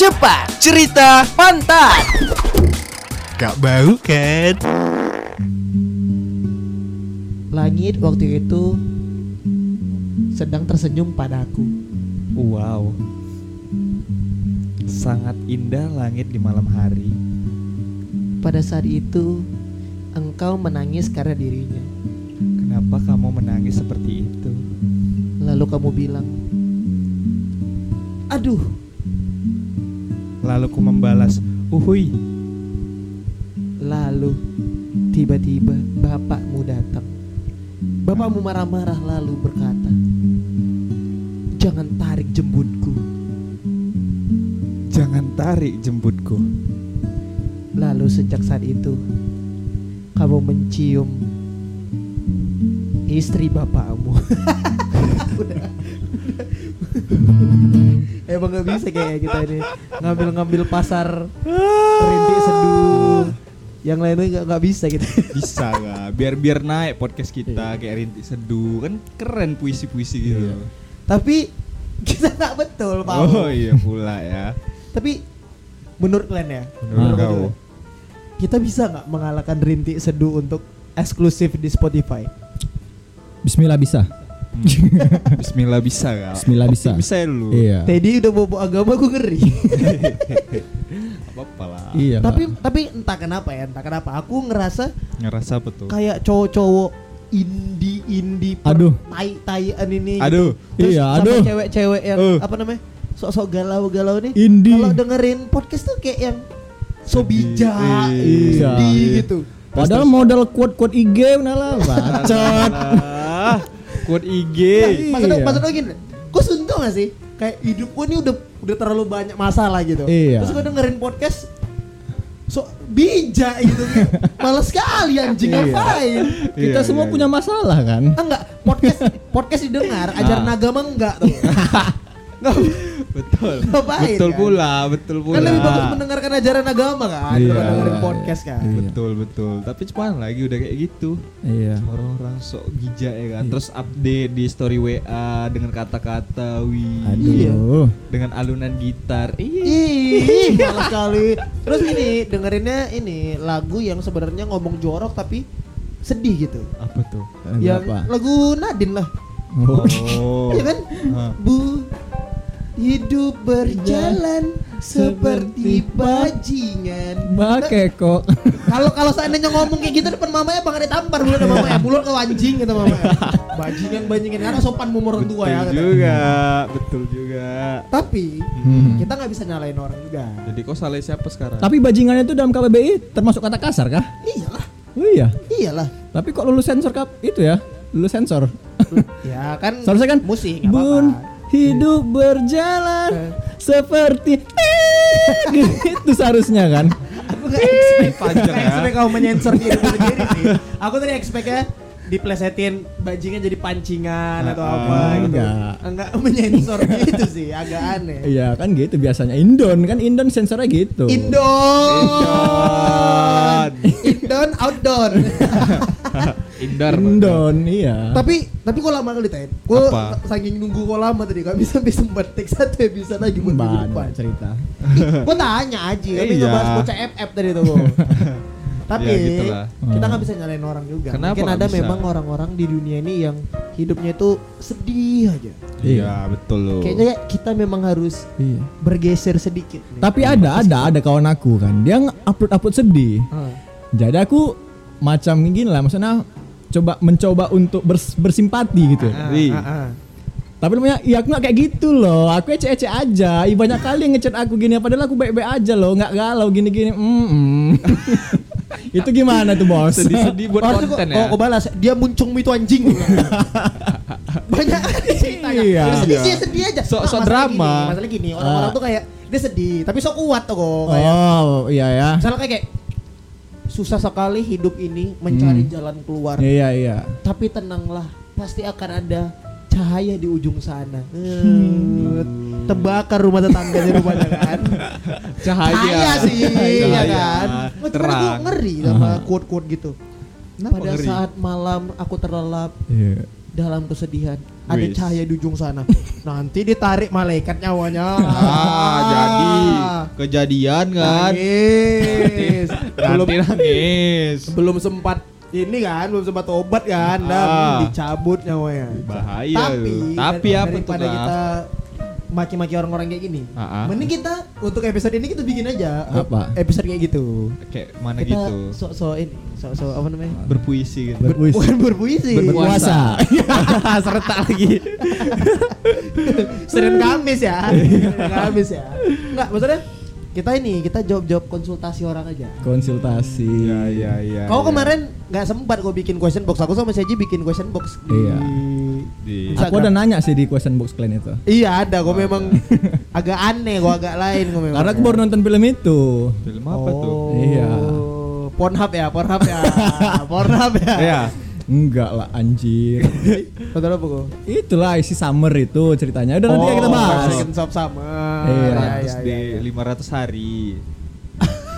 cepat, cerita pantat. Gak bau kan? Langit waktu itu sedang tersenyum padaku. Wow. Sangat indah langit di malam hari. Pada saat itu, engkau menangis karena dirinya. Kenapa kamu menangis seperti itu? Lalu kamu bilang, "Aduh, Lalu ku membalas, "Uhui." Lalu tiba-tiba bapakmu datang. Bapakmu marah-marah lalu berkata, "Jangan tarik jembutku." Jangan tarik jembutku. Lalu sejak saat itu kamu mencium istri bapakmu. Emang gak bisa kayak kita ini ngambil-ngambil pasar rintik seduh yang lainnya nggak nggak bisa gitu. Bisa nggak? Biar biar naik podcast kita kayak rintik seduh kan keren puisi-puisi gitu. Tapi kita nggak betul Pak. Oh iya pula ya. Tapi menurut kalian ya, Menurut kau. kita bisa nggak mengalahkan rintik seduh untuk eksklusif di Spotify? Bismillah bisa. Bismillah bisa gak? Bismillah bisa. Bisa ya lu. Iya. Teddy udah bobo agama gue ngeri. Apa lah. Iya. tapi Kak. tapi entah kenapa ya, entah kenapa aku ngerasa Ngerasa apa tuh? kayak cowok-cowok indie indie Aduh. tai taian ini gitu. Aduh. Terus Iya, sama aduh. cewek-cewek yang Uh. apa namanya sok-sok galau-galau nih Indie. kalau dengerin podcast tuh kayak yang so bijak Iya. sedih Iya. gitu Padahal modal quote-quote IG lah bacot. Ah, Quote IG. maksudnya Iya. maksudnya gini gue suntuk gak sih kayak hidup gue nih udah udah terlalu banyak masalah gitu Iya. terus gue dengerin podcast so bijak gitu males sekali anjing Iya. ngapain Kita Iya, semua iya, punya masalah kan? Ah, enggak podcast podcast didengar ajaran Ah. agama enggak tuh Betul. Ngapain, betul kan? pula, betul pula. kan lebih bagus mendengarkan ajaran agama kan Iya. daripada dengerin podcast kan Iya. Betul, betul. Tapi cuman lagi udah kayak gitu. Iya. Orang-orang sok bijak ya kan. Iya. Terus update di story WA dengan kata-kata wih. Aduh. Dengan alunan gitar. Iya. Ih, malas sekali. Terus ini dengerinnya ini lagu yang sebenarnya ngomong jorok tapi sedih gitu. Apa tuh? yang Apa? lagu Nadine lah. Oh. Oh. Iya kan? Bu hidup berjalan seperti bajingan. Bake kok. Kalau kalau seandainya ngomong kayak gitu depan mamanya bang ada tampar mulut sama mamanya, mulut ke anjing gitu mamanya. Bajingan bajingan karena sopan mau orang tua ya. Betul kata. juga, betul juga. Tapi Hmm. kita nggak bisa nyalain orang juga. Jadi kok salah siapa sekarang? Tapi bajingan itu dalam KBBI termasuk kata kasar kah? Iyalah, Oh iya. iyalah. Tapi kok lulus sensor kap itu ya? Lulus sensor. Ya kan Seharusnya kan musik Bun apa-apa. Hidup berjalan Eh. seperti itu seharusnya kan. Aku gak expect Panjang nggak ya. expect kamu menyensor diri sendiri sih. Aku tadi expectnya diplesetin bajingan jadi pancingan atau Ah, apa gitu. enggak. Enggak menyensor gitu sih, agak aneh. Iya kan gitu biasanya Indon kan Indon sensornya gitu. Indon. Indon outdoor. Indar. Indon iya. tapi tapi kok lama kali Ted? Gue Apa? saking nunggu kok lama tadi gak bisa bisa metik satu episode lagi buat depan. Cerita. Gue tanya aja, tapi Iya. ngebahas bocah FF tadi tuh. Tapi Ya, gitulah. kita Hmm. nggak bisa nyalain orang juga. Kenapa Mungkin ada bisa? memang orang-orang di dunia ini yang hidupnya itu sedih aja. Iya, betul loh. Kayaknya kita memang harus Iya. bergeser sedikit. Nih. Tapi ada ada ada kawan aku kan dia upload upload sedih. Ah. Jadi aku macam gini lah maksudnya coba mencoba untuk bers- bersimpati gitu. Ah, ah, ah. Tapi namanya ya aku gak kayak gitu loh. Aku ece-ece aja. Ih, banyak kali yang ngechat aku gini padahal aku baik-baik aja loh, nggak galau gini-gini. Mm -mm. itu gimana tuh, Bos? Sedih-sedih buat Harusnya konten kok- ya. Oh, kok balas. Dia muncung itu anjing. Banyak ceritanya. Iya. Sedih, dia sedih aja. Sok- sok masalah drama. Gini, masalah gini, orang-orang Ah. tuh kayak dia sedih, tapi sok kuat tuh kok. Kayak, Oh, iya ya. Misalnya kayak, kayak susah sekali hidup ini mencari Hmm. jalan keluar. Iya, iya. Tapi tenanglah, pasti akan ada cahaya di ujung sana. Hmm. Terbakar rumah tetangga di rumahnya kan. Cahaya. Cahaya sih, ya Cahaya. kan. Nggak, cuman Terang. aku ngeri sama quote-quote gitu. Kenapa Pada ngeri? saat malam aku terlelap Iya. dalam kesedihan, ada Wis. cahaya di ujung sana. Nanti ditarik malaikat nyawanya. Ah, jadi kejadian kan. Nangis. belum nangis. belum sempat ini kan, belum sempat obat kan, Ah. dan dicabut nyawanya. Bahaya Tapi, lu. Tapi dar- apa tuh, daripada kita maki-maki orang-orang kayak gini. Ah. Mending kita untuk episode ini kita bikin aja Apa? episode kayak gitu. Kayak mana kita gitu. sok-sok ini, sok-sok apa namanya? Berpuisi gitu. Berpuisi. Bukan berpuisi. Berpuasa. Serentak lagi. Senin Kamis ya. Senin Kamis ya. Enggak, maksudnya kita ini kita jawab-jawab konsultasi orang aja. Konsultasi. Iya, iya, iya. Kau iya. kemarin nggak sempat kau bikin question box. Aku sama Seji bikin question box di Iya. Di- Aku udah nanya sih di question box kalian itu. Iya ada, kau memang agak aneh, kau agak lain kau memang. Karena aku baru nonton film itu. film apa tuh? Oh. Iya. Pornhub ya, Pornhub ya. Pornhub ya. Iya. Enggak lah anjir. Betul apa kau? Itulah isi summer itu ceritanya. Udah nanti ya kita bahas. Second shop sama. Iya. Terus di 500 hari.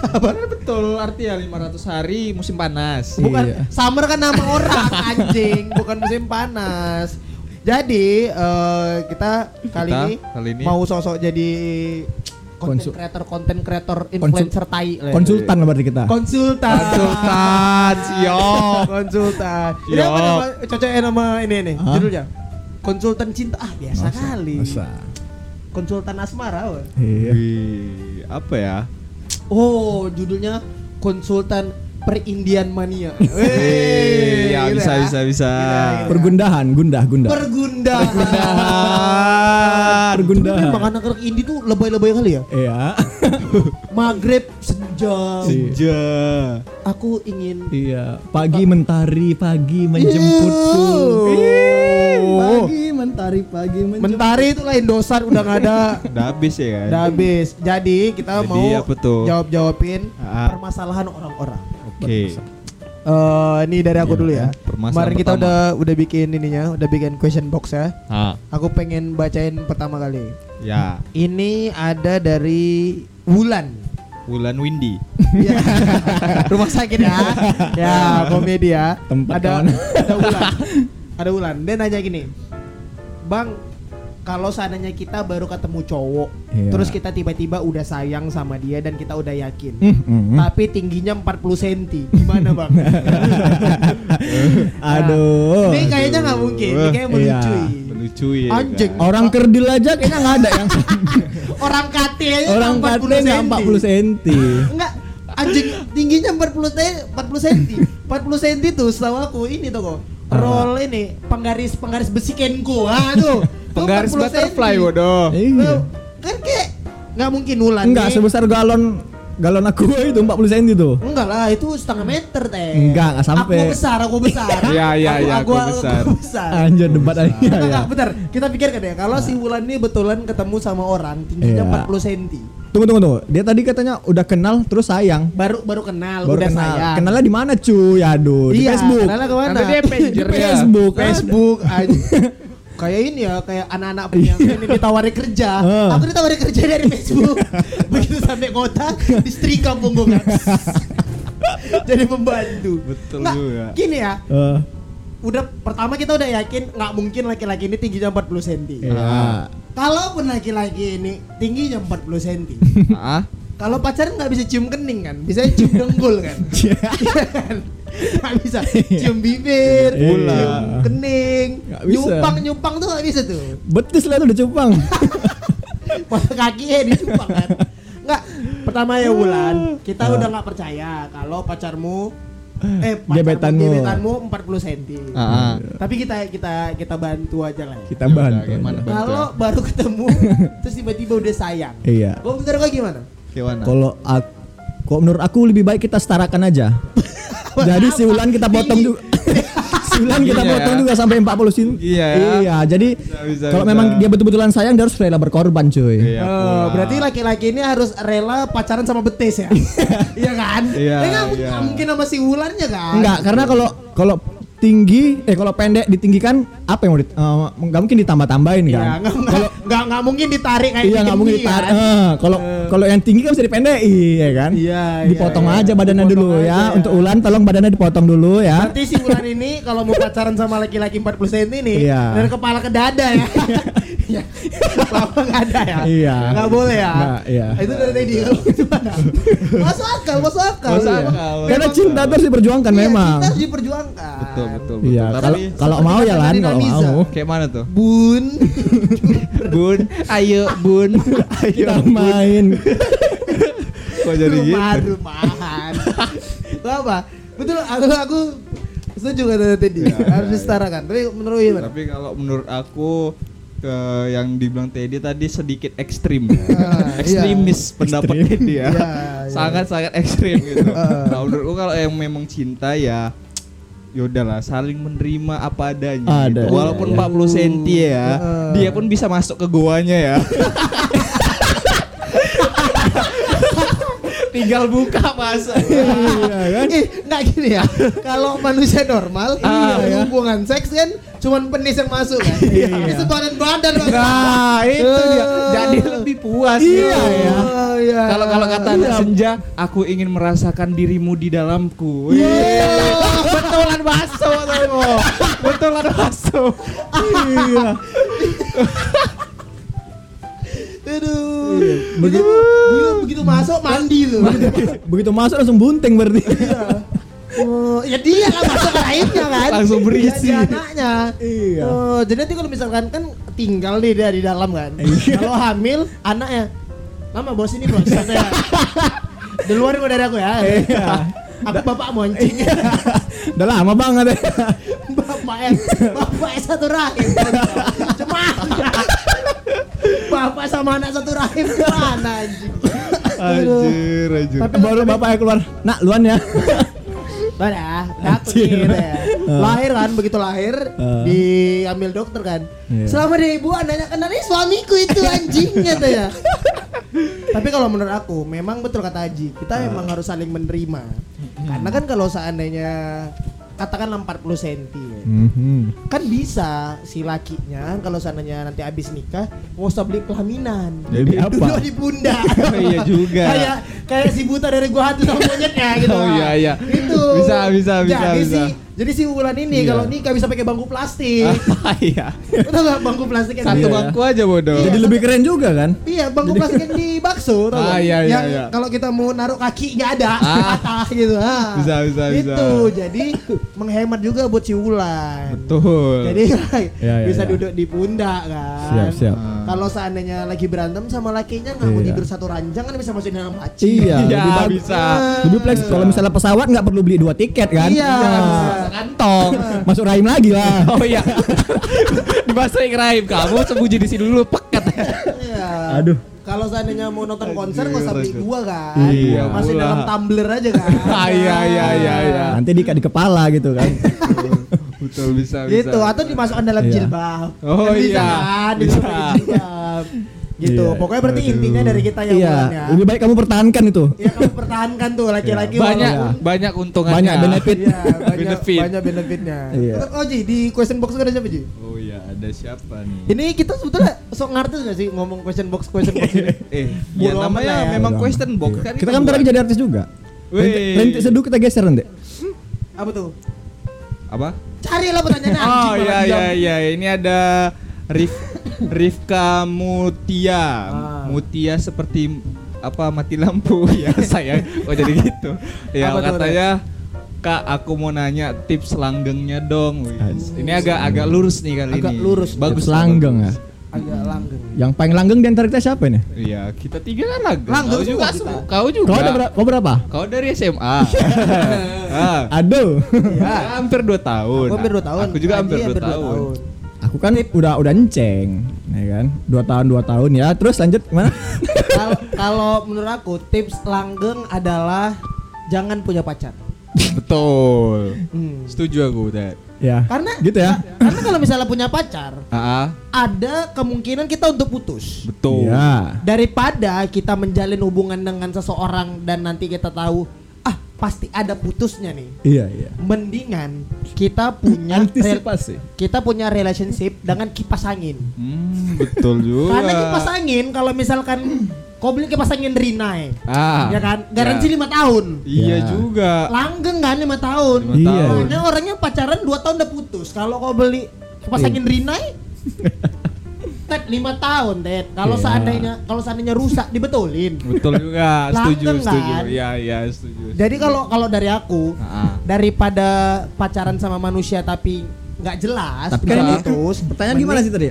Benar betul artinya 500 hari musim panas. Bukan Iya. summer kan nama orang anjing, bukan musim panas. Jadi eh, kita kali Kita ini kali ini- mau sosok jadi konten creator, konten creator, influencer tai lah. Konsultan lah berarti kita. Konsultan. Konsultan, siap. Konsultan. Ini apa nama cocoknya nama ini nih? Hah? Judulnya. Konsultan cinta. Ah, biasa kali. Masa. Konsultan asmara. Iya. Apa ya? Oh, judulnya Konsultan Perindian Mania. Wih, ya gila bisa bisa bisa. Gila. Pergundahan, gundah, gundah. Pergundahan. Pergundahan. Memang anak-anak indie tuh lebay-lebay kali ya. Iya. Maghrib senja. Senja. Aku ingin Iya, pagi mentari, pagi menjemputku. Ih, Pagi mentari, pagi menjemputku. Mentari itu lain dosan udah nggak ada. Udah habis ya kan? Udah habis. Jadi kita Jadi mau jawab-jawabin Ah. permasalahan orang-orang. Oke. Eh, ini dari aku Iya, dulu ya. permasalahan Kemarin kita pertama. udah udah bikin ininya, udah bikin question box ya. Ah, Aku pengen bacain pertama kali. ya. Ini ada dari Wulan. Wulan Windy. Ya. Rumah sakit ya. Ya, komedi ya. Tempat ada ada Wulan. Ada Wulan. Dia nanya gini. Bang, kalau seandainya kita baru ketemu cowok, Iya. terus kita tiba-tiba udah sayang sama dia dan kita udah yakin. Hmm, hmm. Tapi tingginya 40 cm. Gimana, Bang? Aduh. Ini kayaknya nggak mungkin. Ini kayak Iya. melucu. Melucu ya. Anjing. kan? Orang kerdil aja kayaknya nggak ada yang Orang kate aja orang 40 kate nggak cm. 40 cm. Enggak, anjing tingginya 40 cm, 40 cm. 40 cm tuh setahu aku ini tuh kok. Roll ini penggaris penggaris besi Kenko. Ah tuh. Penggaris 40 butterfly bodoh. Iya. Kan kayak nggak mungkin ulan. Enggak nih. sebesar galon galon aku itu 40 cm tuh. Enggak lah, itu setengah meter teh. Enggak, nggak sampai. Aku besar, aku besar. Iya, iya, iya, aku, aku besar. Aku besar. Anjir debat aja Enggak, ya. enggak, bentar. Kita pikirkan ya, kalau si Wulan ini betulan ketemu sama orang tingginya Iya. 40 cm. Tunggu tunggu tunggu. Dia tadi katanya udah kenal terus sayang. Baru baru kenal, Baru udah kenal. sayang. Kenalnya di mana cuy? Aduh, di Iya, Facebook. Kenalnya dia pager Di ya. Facebook. Facebook aja. Kayak ini ya, kayak anak-anak yang ini ditawari kerja. Ah. Aku ditawari kerja dari Facebook. Begitu sampai kota, disetrika punggung kan. Jadi pembantu. Betul Nggak, juga. Gini ya, Eh, udah pertama kita udah yakin nggak mungkin laki-laki ini tingginya 40 cm. iya. Kalaupun laki-laki ini tingginya 40 cm, Ah, kalau pacaran nggak bisa cium kening kan, bisa cium dengkul kan. Iya? Nggak bisa cium bibir, Iya. cium kening, Nggak bisa. nyupang nyupang tuh nggak bisa tuh. Betis lah tuh udah cupang. Mata kaki eh dicupang kan. Nggak. Pertama ya Wulan, kita udah nggak percaya kalau pacarmu eh pacarmu, Gebetanmu. gebetanmu 40 cm. ah, ah. Tapi kita kita kita bantu aja lah. Ya. Kita Ya bantu. gimana, Bang? Kalau baru ketemu terus tiba-tiba udah sayang. Iya. Menurut kau gimana? Gimana? Kalau aku kok menurut aku lebih baik kita setarakan aja. Jadi si Ulan kita potong Tinggi. juga. si Ulan kita Iya. potong juga sampai 40 cm. Iya. Iya, jadi kalau memang dia betul-betulan sayang dia harus rela berkorban, cuy. Iya, pula. berarti laki-laki ini harus rela pacaran sama betis ya? iya kan? Iya, Ya nggak iya. mungkin sama si Wulannya kan? Enggak, karena kalau kalau tinggi eh kalau pendek ditinggikan apa yang mau dit- eh, nggak mungkin ditambah-tambahin Iya, kan nggak nggak nggak nggak mungkin ditarik kayak iya nggak mungkin Jimmy, ditarik kan? Eh, kalau kalau yang tinggi kan bisa dipendekin ya kan Iya, iya, dipotong iya. aja badannya Dipotong dulu aja, ya ya. untuk Ulan tolong badannya dipotong dulu ya Berarti si Ulan ini kalau mau pacaran sama laki-laki 40 cm nih Iya. dari kepala ke dada ya. Iya. Bapak nggak ada ya? Iya. Nggak boleh ya? Nggak, iya. Itu dari tadi kalau gimana? Masuk akal, masuk akal. Masuk Iya. akal. karena cinta terus diperjuangkan Iya, memang Cinta harus diperjuangkan. Betul betul. iya betul. kalau Tapi kalau mau ya lan kalau mau kayak mana tuh? Bun. Bun, ayo Bun. Ayo kita main Kok jadi gitu? Rumah, rumahan. Itu apa? Betul, aku aku setuju kata tadi. Iya, harus iya, disetarakan. Tapi menurut gimana? Tapi kalau menurut aku ke yang dibilang Teddy tadi sedikit ekstrim. Ah, Ekstremis pendapat Ekstrim. Teddy ya. Iya, iya. Sangat-sangat ekstrim gitu. Ah. Nah, menurutku kalau yang memang cinta ya yaudahlah saling menerima apa adanya Ada, gitu. Walaupun iya, 40 cm ya, Ah. dia pun bisa masuk ke goanya ya. Tinggal buka masuk. iya kan Eh, nggak gini ya. Kalau manusia normal, Ah, iya, hubungan seks kan cuman penis yang masuk kan. Ini sebadan badan Bang. Nah, itu dia. Jadi lebih puas. Iya, gitu. ya. Oh, iya. Kalau kalau kata anak senja, aku ingin merasakan dirimu di dalamku. Iya. Betulan baso. Betulan baso. iya Aduh. Iya, Begitu, begitu, begitu masuk mandi tuh. begitu masuk langsung bunting berarti Oh, ya dia lah masuk lainnya kan. Langsung berisi. Dia, dia anaknya. Iya. Oh, jadi nanti kalau misalkan kan tinggal nih dia di dalam kan. Kalau hamil anaknya Mama bos ini bos katanya. Duluan gue dari aku ya. Iya. Aku bapak moncing. udah lama banget ya Bapaknya, bapaknya satu rahim. Cuma Bapak sama anak satu rahim ke mana anjing? Anjir, anjir. Tapi baru bapaknya keluar nak luan ya Mana? Aku Anjir. gitu ya. Lahir kan, begitu lahir Uh. diambil dokter kan. Iya. Selama dia ibu anaknya kenal ini suamiku itu anjing katanya. Tapi kalau menurut aku memang betul kata Haji, kita memang harus saling menerima. Karena kan kalau seandainya katakanlah 40 cm Mhm. kan bisa si lakinya kalau seandainya nanti habis nikah mau usah beli pelaminan Jadi apa? duduk di pundak Oh, iya juga. kayak kayak si buta dari gua hantu sama monyetnya gitu Oh, iya, iya. itu Bisa, bisa, bisa, jadi bisa. si jadi si Wulan ini Iya. kalau nikah bisa pakai bangku plastik Iya. betul nggak bangku plastik yang Satu Iya. bangku aja bodoh. Iya. jadi lebih keren juga kan Iya, bangku plastik yang di bakso tau Ah, iya, iya, Yang iya. kalau kita mau naruh kaki nggak ada Ah. patah gitu. Ah. Bisa, bisa, bisa. Itu jadi menghemat juga buat si Wulan. Betul. Jadi Iya, iya, bisa iya. duduk di pundak kan. siap siap Ah. Kalau seandainya lagi berantem sama lakinya nggak mau Iya. tidur satu ranjang kan bisa masukin dalam laci. iya Iya, lebih bisa. lebih fleksibel kalau misalnya pesawat nggak perlu beli dua tiket kan Iya. Kantong. masuk rahim lagi lah Oh iya. Dimasukin rahim kamu sembunyi di sini dulu pekat. Iya. aduh Kalau seandainya mau nonton konser nggak usah beli dua kan. Iya, Masih dalam tumbler aja kan. Ah, iya, iya, iya, iya. nanti diikat di kepala gitu kan Betul bisa bisa. gitu atau dimasukkan dalam Iya. jilbab Oh, Kan bisa iya. kan Bisa. Gitu Iya. pokoknya berarti Aduh. intinya dari kita yang iya bulan ya lebih baik kamu pertahankan itu Iya kamu pertahankan tuh laki-laki banyak walaupun- banyak untungannya. Banyak benefit. Iya, banyak Benefit. banyak benefitnya. Iya. Terus, Oh Ji, di question box ada siapa Ji? Oh iya, ada siapa nih? Ini kita sebetulnya sok ngartis gak sih ngomong question box question box ini? Eh, ya namanya ya. memang question box Iya. kan. kita kan bentar lagi jadi artis juga rintik seduh kita geser nanti Apa tuh? apa? Cari lah pertanyaannya Oh iya iya iya, ini ada Rif Rifka Mutia. Ah. Mutia seperti apa mati lampu ya sayang. Oh jadi gitu. Ya Apa katanya Kak, aku mau nanya tips langgengnya dong. Wih, Ah, Ini agak agak lurus nih kali Agak ini. lurus. Bagus Tips langgeng bagus. Agak langgeng. yang paling langgeng di antara kita siapa ini Iya, kita tiga kan langgeng. Langgeng Kau juga, semua kita. kau juga. kau ada berapa kau berapa Kau dari SMA. ah. aduh Iya. Hampir 2 tahun. Aku hampir 2 tahun. Aku juga hampir 2 dua tahun. Aku kan udah udah enceng ya kan dua tahun dua tahun ya terus lanjut mana Kalau menurut aku tips langgeng adalah jangan punya pacar. Betul. Hmm. Setuju aku, Dad. ya Karena gitu ya Karena kalau misalnya punya pacar, Ah, ada kemungkinan kita untuk putus. betul. ya Daripada kita menjalin hubungan dengan seseorang dan nanti kita tahu, ah pasti ada putusnya nih. Iya iya. Mendingan kita punya Antisipasi. kita punya relationship dengan kipas angin. Hmm, betul juga. Karena kipas angin kalau misalkan kau beli kipas angin Rinnai, Ah. ya kan? Garansi Ya. lima tahun. Iya Ya. juga. Langgeng kan lima tahun. Iya. tahun. Makanya orangnya pacaran 2 tahun udah putus. Kalau kau beli kipas Iya. angin Rinnai Ted 5 tahun, Ted. Kalau Iya. seandainya kalau seandainya rusak dibetulin. Betul juga. Setuju, Langgeng setuju. kan? Iya, iya, setuju. Jadi kalau kalau dari aku Ah. daripada pacaran sama manusia tapi nggak jelas, Tapi kan ini putus. pertanyaan gimana sih tadi?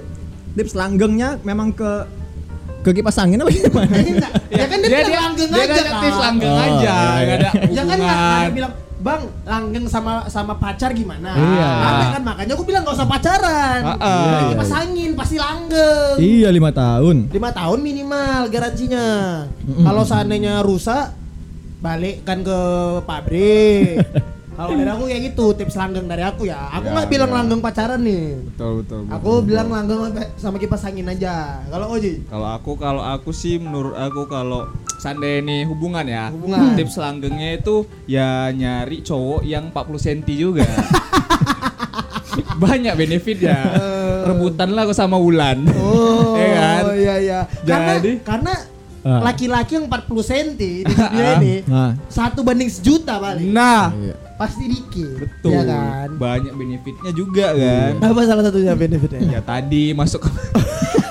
Tips langgengnya memang ke ke kipas angin apa gimana? Enggak. Ya kan dia, bilang langgeng dia aja tips kan. langgeng Oh, aja, iya, nggak iya. ada Ya kan nggak nggak ada hubungan. bilang Bang, langgeng sama sama pacar gimana? Iya. Ada kan makanya aku bilang gak usah pacaran. Ah, ah. Nah, Kipas angin pasti langgeng. iya lima tahun. lima tahun minimal garansinya. Mm-mm. Kalau seandainya rusak, balikkan ke pabrik. Kalau dari aku kayak gitu tips langgeng dari aku ya. Aku Ya, nggak bilang ya. langgeng pacaran nih. Betul, betul. betul, Aku betul. bilang langgeng sama- sama kipas angin aja. Kalau Oji, Kalau aku kalau aku sih menurut aku kalau seandainya ini hubungan ya. Hubungan. Tips langgengnya itu ya nyari cowok yang 40 cm juga. Banyak benefit ya. Rebutan lah sama Wulan. Oh, Iya kan? iya iya. Karena Jadi- karena Ah. laki-laki yang 40 cm di dunia ini Nah. satu banding sejuta paling. Nah, Iya. Pasti dikit. betul. Ya kan? Banyak benefitnya juga kan. Apa salah satunya benefitnya? Ya tadi masuk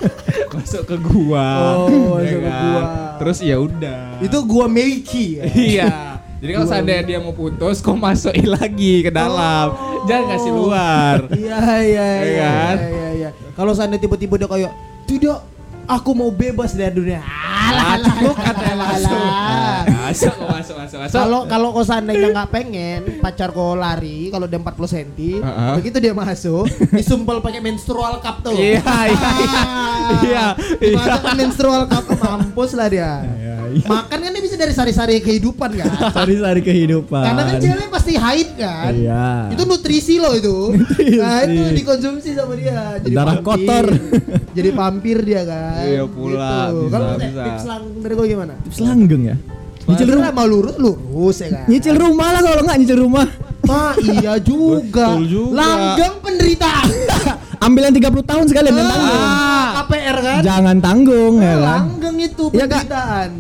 masuk ke gua. Oh, ya masuk ke kan? gua. Terus ya udah. Itu gua Meiki. ya. Iya. Jadi kalau seandainya dia mau putus, kok masukin lagi ke dalam. Oh. Jangan kasih luar. Iya iya Iya iya kan? iya iya. Kalau seandainya tiba-tiba dia kayak tidak aku mau bebas dari dunia. Alah, alah, alah, alah, masuk. alah. Masuk, masuk, masuk, masuk. Kalau kalau kau seandainya nggak pengen pacar kau lari kalau dia 40 cm, Heeh. begitu dia masuk, disumpel pakai menstrual cup tuh. Iya, iya, iya. Iya, iya. Dimasukkan menstrual cup mampus lah dia. Iya, iya. Makan kan dia bisa dari sari-sari kehidupan kan. Sari-sari kehidupan. Karena kan cewek pasti haid kan. Iya. Itu nutrisi loh itu. Nutrisi. Nah, itu dikonsumsi sama dia. Jadi Darah vampir. kotor. Jadi vampir dia kan. Iya pula, bisa, Kalau tips lang dari gue gimana? Tips langgeng ya. Nyicil rumah. mau lurus lurus ya kan. Nyicil rumah lah kalau nggak nyicil rumah. Ah, iya juga. Betul juga. Langgeng penderitaan. Ambil yang 30 tahun sekalian dan tanggung. Ah, KPR kan? Jangan tanggung ya kan. Langgeng itu Iya, penderitaan.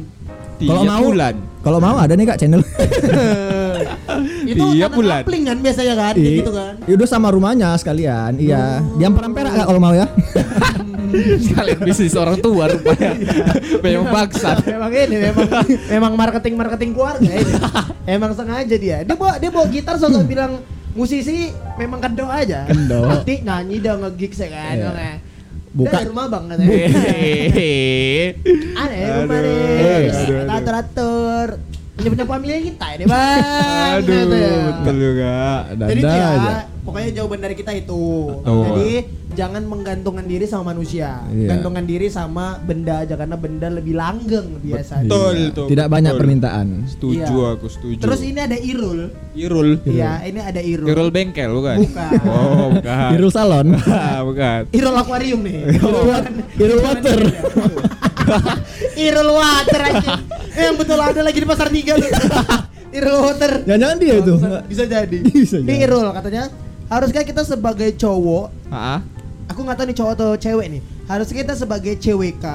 Kalau Tiap mau bulan. Kalau mau ada nih Kak channel. itu anak bulan. kapling kan biasanya kan, kayak gitu kan. Ya udah sama rumahnya sekalian. Iya. Di Ampera Ampera Kak kalau mau ya. Sekalian bisnis orang tua rupanya. Memang bangsat. memang ini memang memang marketing marketing keluarga ini. Emang sengaja dia. Dia bawa dia bawa gitar sosok bilang musisi memang kendo aja. Kendo. Nanti nyanyi dah nge-gigs ya kan. Iya. Makanya. Buka- Dari rumah bang katanya. Ya rumah aduh. Atur-atur. Punya punya pemilik kita ini bang. Aduh, Gitu ya. betul juga. Jadi Dada ya, aja. pokoknya jawaban dari kita itu. Betul. Jadi jangan menggantungkan diri sama manusia, Iya. gantungkan diri sama benda aja karena benda lebih langgeng biasanya. Betul tuh. Tidak banyak betul. permintaan. Setuju Iya. aku setuju. Terus ini ada Irul. Irul. Iya, ini ada Irul. Irul bengkel bukan? Bukan. Oh, bukan. Irul salon. Ah, bukan. Irul akuarium nih. Irul water. Irul water aja. Eh, yang betul ada lagi di pasar tiga tuh. Irul water. Jangan-jangan dia itu. Bisa jadi. Bisa Ini jadi. Irul katanya haruskah kita sebagai cowok Ah, aku nggak tahu nih cowok atau cewek nih harusnya kita sebagai CWK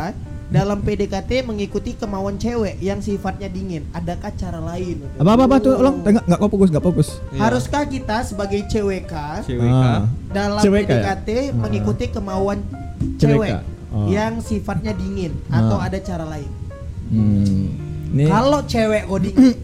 dalam PDKT mengikuti kemauan cewek yang sifatnya dingin adakah cara lain Apa apa apa tuh, ulang. Enggak enggak kok fokus, enggak fokus. Iya. haruskah kita sebagai CWK CWK. Ah. dalam CWK ya? PDKT mengikuti kemauan CWK. cewek Oh. yang sifatnya dingin atau Ah. ada cara lain Hmm. Nih. kalau cewek kok dingin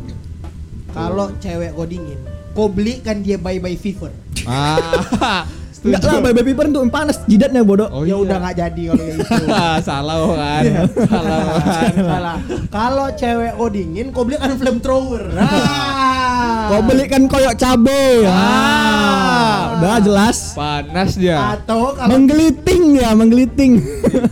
kalau cewek kok dingin kau belikan dia bye bye fever Ah. Enggak lah, baby paper untuk panas jidatnya bodoh. Oh, ya iya. udah nggak jadi kalau kayak gitu Salah kan. Salah kan. Salah. Kalau cewek kau dingin, kau beli kan flamethrower. Ah. Kau belikan koyok cabe. Ah. Udah jelas. Panas dia. Atau kalau Menggeliting ya, menggeliting.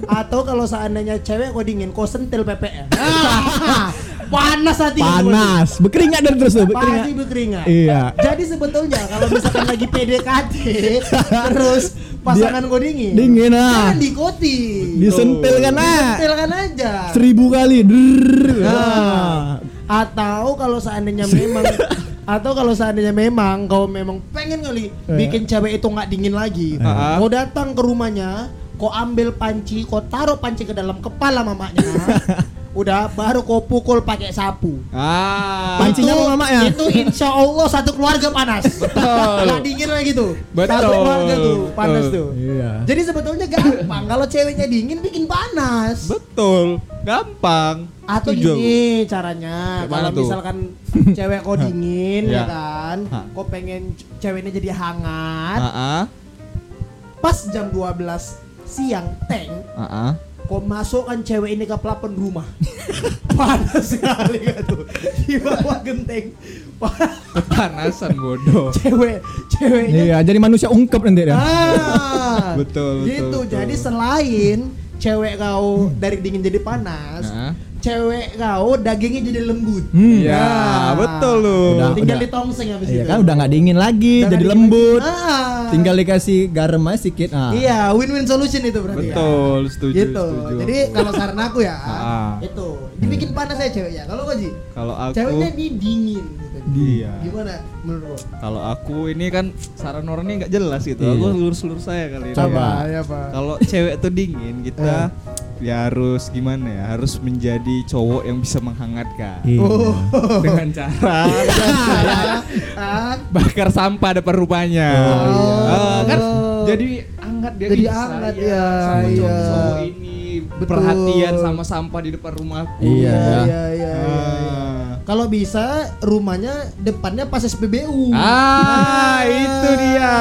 atau kalau seandainya cewek kau dingin, kau sentil PPR. Ah. Panas hati. Panas. Berkeringat dari terus tuh, Pasti berkeringat. berkeringat. Iya. Jadi sebetulnya kalau misalkan lagi PDKT terus pasangan kau dingin, Dingin, ah. jangan diikuti. Disentil kan ah. Sentilkan aja. Seribu kali. Drrrr. Ah. Atau kalau seandainya memang atau kalau seandainya memang kau memang pengen kali bikin cewek itu nggak dingin lagi, Ah. kau datang ke rumahnya, kau ambil panci, kau taruh panci ke dalam kepala mamanya, udah baru kau pukul pakai sapu. Ah. Pancinya Itu- mau mama ya? Itu insya Allah satu keluarga panas. Betul. Nggak dingin lagi tuh. Betul. Satu keluarga tuh panas Betul. tuh. Iya. Jadi sebetulnya gampang kalau ceweknya dingin bikin panas. Betul. Gampang. Atau aku. gini caranya, kalau misalkan cewek kau dingin ya Ya. kan, Ha. kau pengen ceweknya jadi hangat, Ah, ah. pas jam 12 siang tank, Ah, kau masukkan cewek ini ke pelapon rumah. Panas sekali kan tuh. Di bawah genteng. Pa- Kepanasan bodoh. cewek ceweknya Iya, jadi manusia ungkep nanti dia. Ah, Betul, betul, Gitu. betul. Jadi selain cewek kau dari dingin jadi panas, Nah. Cewek kau dagingnya jadi lembut. Hmm. Ya, Nah. betul lu. Udah. Tinggal ditongseng habis Iya itu. kan udah nggak dingin lagi, Udah jadi lembut. lagi. Ah. Tinggal dikasih garam aja sedikit. Ah. Iya, win-win solution itu berarti. ya. Betul, setuju, Gitu. setuju Jadi kalau saran aku ya, Ah. itu dibikin panas aja ceweknya. Kalau kau Ji, Kalau aku ceweknya di dingin. Gitu. Iya. Gimana menurut lo? Kalau aku ini kan saran orangnya nggak jelas gitu. Iya. Aku lurus-lurus saya kali ini. Coba. Ya, Pak. Kalau cewek tuh dingin, kita ya harus gimana ya? Harus menjadi cowok yang bisa menghangatkan. Iya. Oh. Dengan cara bakar sampah depan rumahnya. Oh, iya. Ah, kan jadi hangat dia Jadi hangat, sayang ya, sama iya. cowok-cowok ini Betul. perhatian sama sampah di depan rumahku. Iya. Iya, iya, iya. Ah. Kalau bisa rumahnya depannya pas SPBU. Ah, itu dia.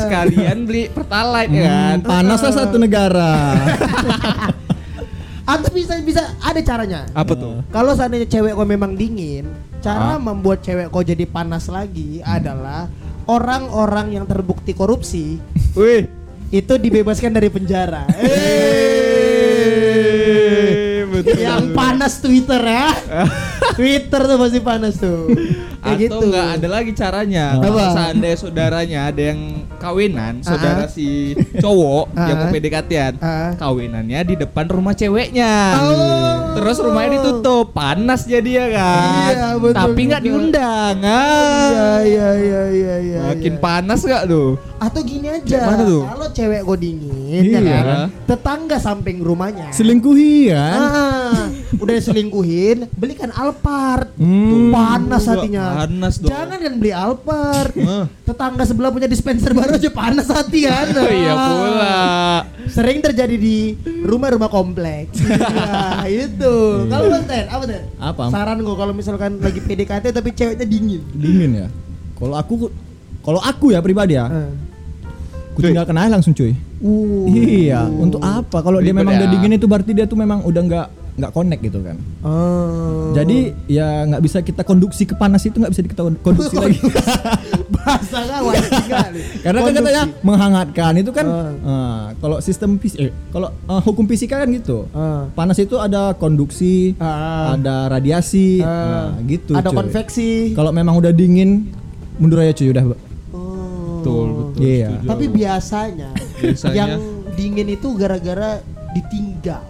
Sekalian beli pertalite Hmm, kan. panaslah satu negara. Atau bisa bisa ada caranya. Apa tuh? Kalau seandainya cewek kau memang dingin, cara Ah. membuat cewek kau jadi panas lagi adalah orang-orang yang terbukti korupsi Wih. itu dibebaskan dari penjara. Eh, betul. yang panas Twitter ya. Twitter tuh pasti panas tuh. Kayak Atau gitu. nggak ada lagi caranya. Kalau seandainya saudaranya ada yang kawinan, saudara Ah. si cowok yang mau. PDKT-an, Ah. kawinannya di depan rumah ceweknya. Oh. Terus rumahnya ditutup, panas jadi ya kan. Iya, betul Tapi nggak diundang. Iya Ah. iya iya iya iya. Makin iya. panas nggak tuh? Atau gini aja. Mana tuh? Kalau cewek gue dingin ya Iya. kan. Tetangga samping rumahnya. Selingkuhi kan? Ah, udah selingkuhin, belikan Alphard. Hmm. Panas Enggak, hatinya. panas dong. Jangan kan beli Alphard. Ah. Tetangga sebelah punya dispenser baru aja panas hati kan. Iya Ah. pula. Sering terjadi di rumah-rumah kompleks. Iya, itu. Kalau lu Ten, apa Ten? Apa? Saran gue kalau misalkan lagi PDKT tapi ceweknya dingin. Dingin ya. Kalau aku kalau aku ya pribadi ya, Ah. Aku tinggalkan aja langsung cuy. Uh. Iya, untuk apa? Kalau dia memang ya. udah dingin itu berarti dia tuh memang udah nggak nggak connect gitu kan. Oh. Jadi ya nggak bisa kita konduksi ke panas itu nggak bisa kita kon- konduksi lagi. bahasa kawan sekali. Karena kan katanya menghangatkan itu kan Ah. eh, kalau sistem fis eh, kalau eh, hukum fisika kan gitu. Ah. Panas itu ada konduksi, Ah. ada radiasi, Ah. nah, gitu. Ada cuy. konveksi. Kalau memang udah dingin mundur aja cuy udah. Oh. Betul. Iya. setuju Tapi biasanya, Biasanya. yang dingin itu gara-gara ditinggal.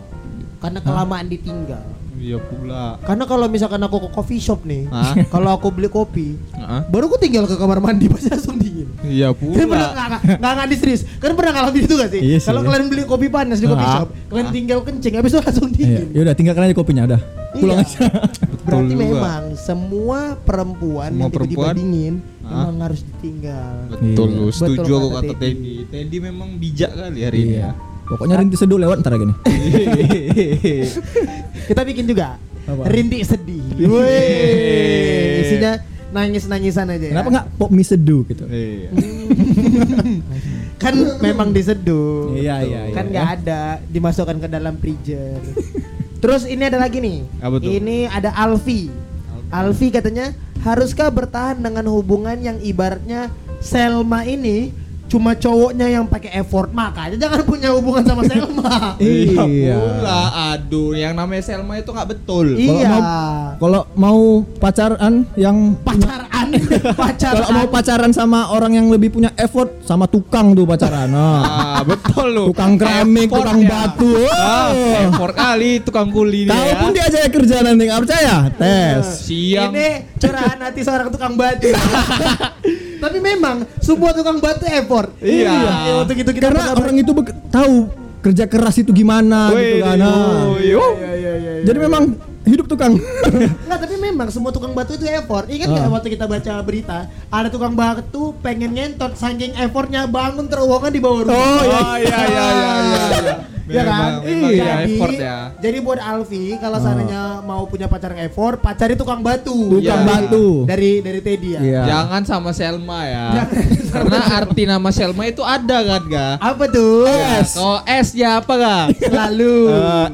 Karena kelamaan ditinggal. Iya pula. Karena kalau misalkan aku ke coffee shop nih, Hah? kalau aku beli kopi, baru aku tinggal ke kamar mandi pasti langsung dingin. Iya Kan pernah pula. nggak nggak nggak nggak serius. Kan pernah ngalamin itu gak sih? Iya sih. Kalau kalian beli kopi panas di kopi Ah. shop, kalian tinggal kencing, habis itu langsung Iya, dingin. ya udah tinggalkan aja kopinya udah. Pulang Iya. aja. Berarti juga. memang semua perempuan Semua yang tiba-tiba perempuan. dingin Ah. memang harus ditinggal. Betul Iya. setuju aku kata kata Teddy. Teddy. Teddy memang bijak kali hari ini Iya. ya. Pokoknya rintis seduh lewat ntar gini. Kita bikin juga Apa? rintik sedih. Wih. Isinya nangis-nangisan aja. ya. Kenapa nggak pop mie seduh gitu? Iya. Kan memang diseduh. Iya, iya, iya. Kan nggak ada dimasukkan ke dalam freezer. Terus ini ada lagi nih. Apa tuh? Ini ada Alfi. Alfi katanya haruskah bertahan dengan hubungan yang ibaratnya Selma ini cuma cowoknya yang pakai effort makanya jangan punya hubungan sama Selma. Iya Iya. pula. Aduh, yang namanya Selma itu nggak betul. iya. Kalau mau pacaran yang Pacaran. pacaran. Kalau mau pacaran sama orang yang lebih punya effort sama tukang tuh pacaran. Nah. Ah, betul lu. Tukang keramik, Effort tukang ya. batu. Ah, Oh. effort kali tukang kuli dia Tahu ya. pun dia aja kerja nanti nggak percaya? Tes. Siang. Ini curahan hati seorang tukang batu. Tapi memang semua tukang batu effort. Iya. Ya, Waktu gitu kita Karena orang itu tahu kerja keras itu gimana gitu Wih, kan. Nah. Iya, iya, iya, iya. Jadi memang hidup tukang. Enggak, tapi memang semua tukang batu itu effort. Ingat nggak Ah. waktu kita baca berita, ada tukang batu pengen ngentot saking effortnya bangun terowongan di bawah rumah. Oh, iya. Oh iya iya iya iya. iya. Ya kan? Iya. ya, Jadi, effort ya. jadi buat Alfi kalau seandainya mau punya pacar yang effort, pacari tukang batu. Tukang Iya. batu. Dari dari Teddy ya. Iya. Jangan sama Selma ya. Karena arti nama Selma itu ada kan, ga? Apa tuh? S. Oh, S nya apa, ga? Selalu.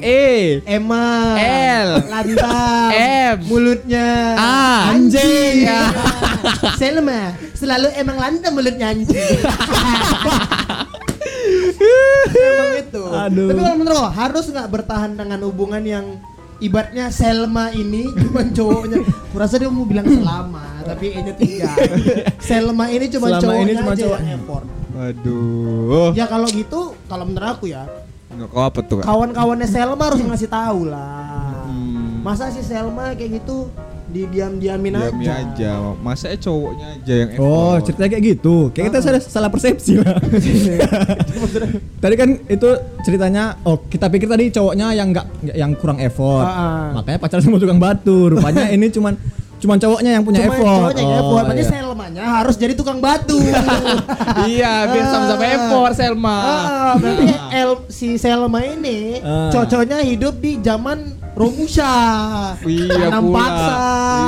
Eh, E. Emma. L. Lantam. M. Mulutnya. A. Anjing. Ya. Selma. Selalu emang lantam mulutnya anjing. Emang itu. Aduh. Tapi kalau menurut lo, harus nggak bertahan dengan hubungan yang ibaratnya Selma ini cuma cowoknya. Kurasa dia mau bilang selama, tapi E-nya tiga. Selma ini cuma Selama cowoknya ini cuma aja cowok. yang effort. Waduh. Ya kalau gitu, kalau menurut aku ya, Nggak kau apa tuh, Kak? kawan-kawannya Selma harus ngasih tahu lah. Hmm. Masa si Selma kayak gitu didiam-diamin Diam aja. aja. Masa cowoknya aja yang effort. Oh, ceritanya kayak gitu. Kayak kita salah, salah persepsi lah. tadi kan itu ceritanya, oh kita pikir tadi cowoknya yang nggak nggak- yang kurang effort. Ah, ah. Makanya pacaran sama tukang batu. Rupanya ini cuman cuman cowoknya yang punya Cuma effort. cowoknya yang effort, berarti iya. Selmanya harus jadi tukang batu. iya, biar sama-sama effort Selma. Ah, berarti El, si Selma ini Ah. cocoknya hidup di zaman Romusha. Iya Tanam pula. paksa,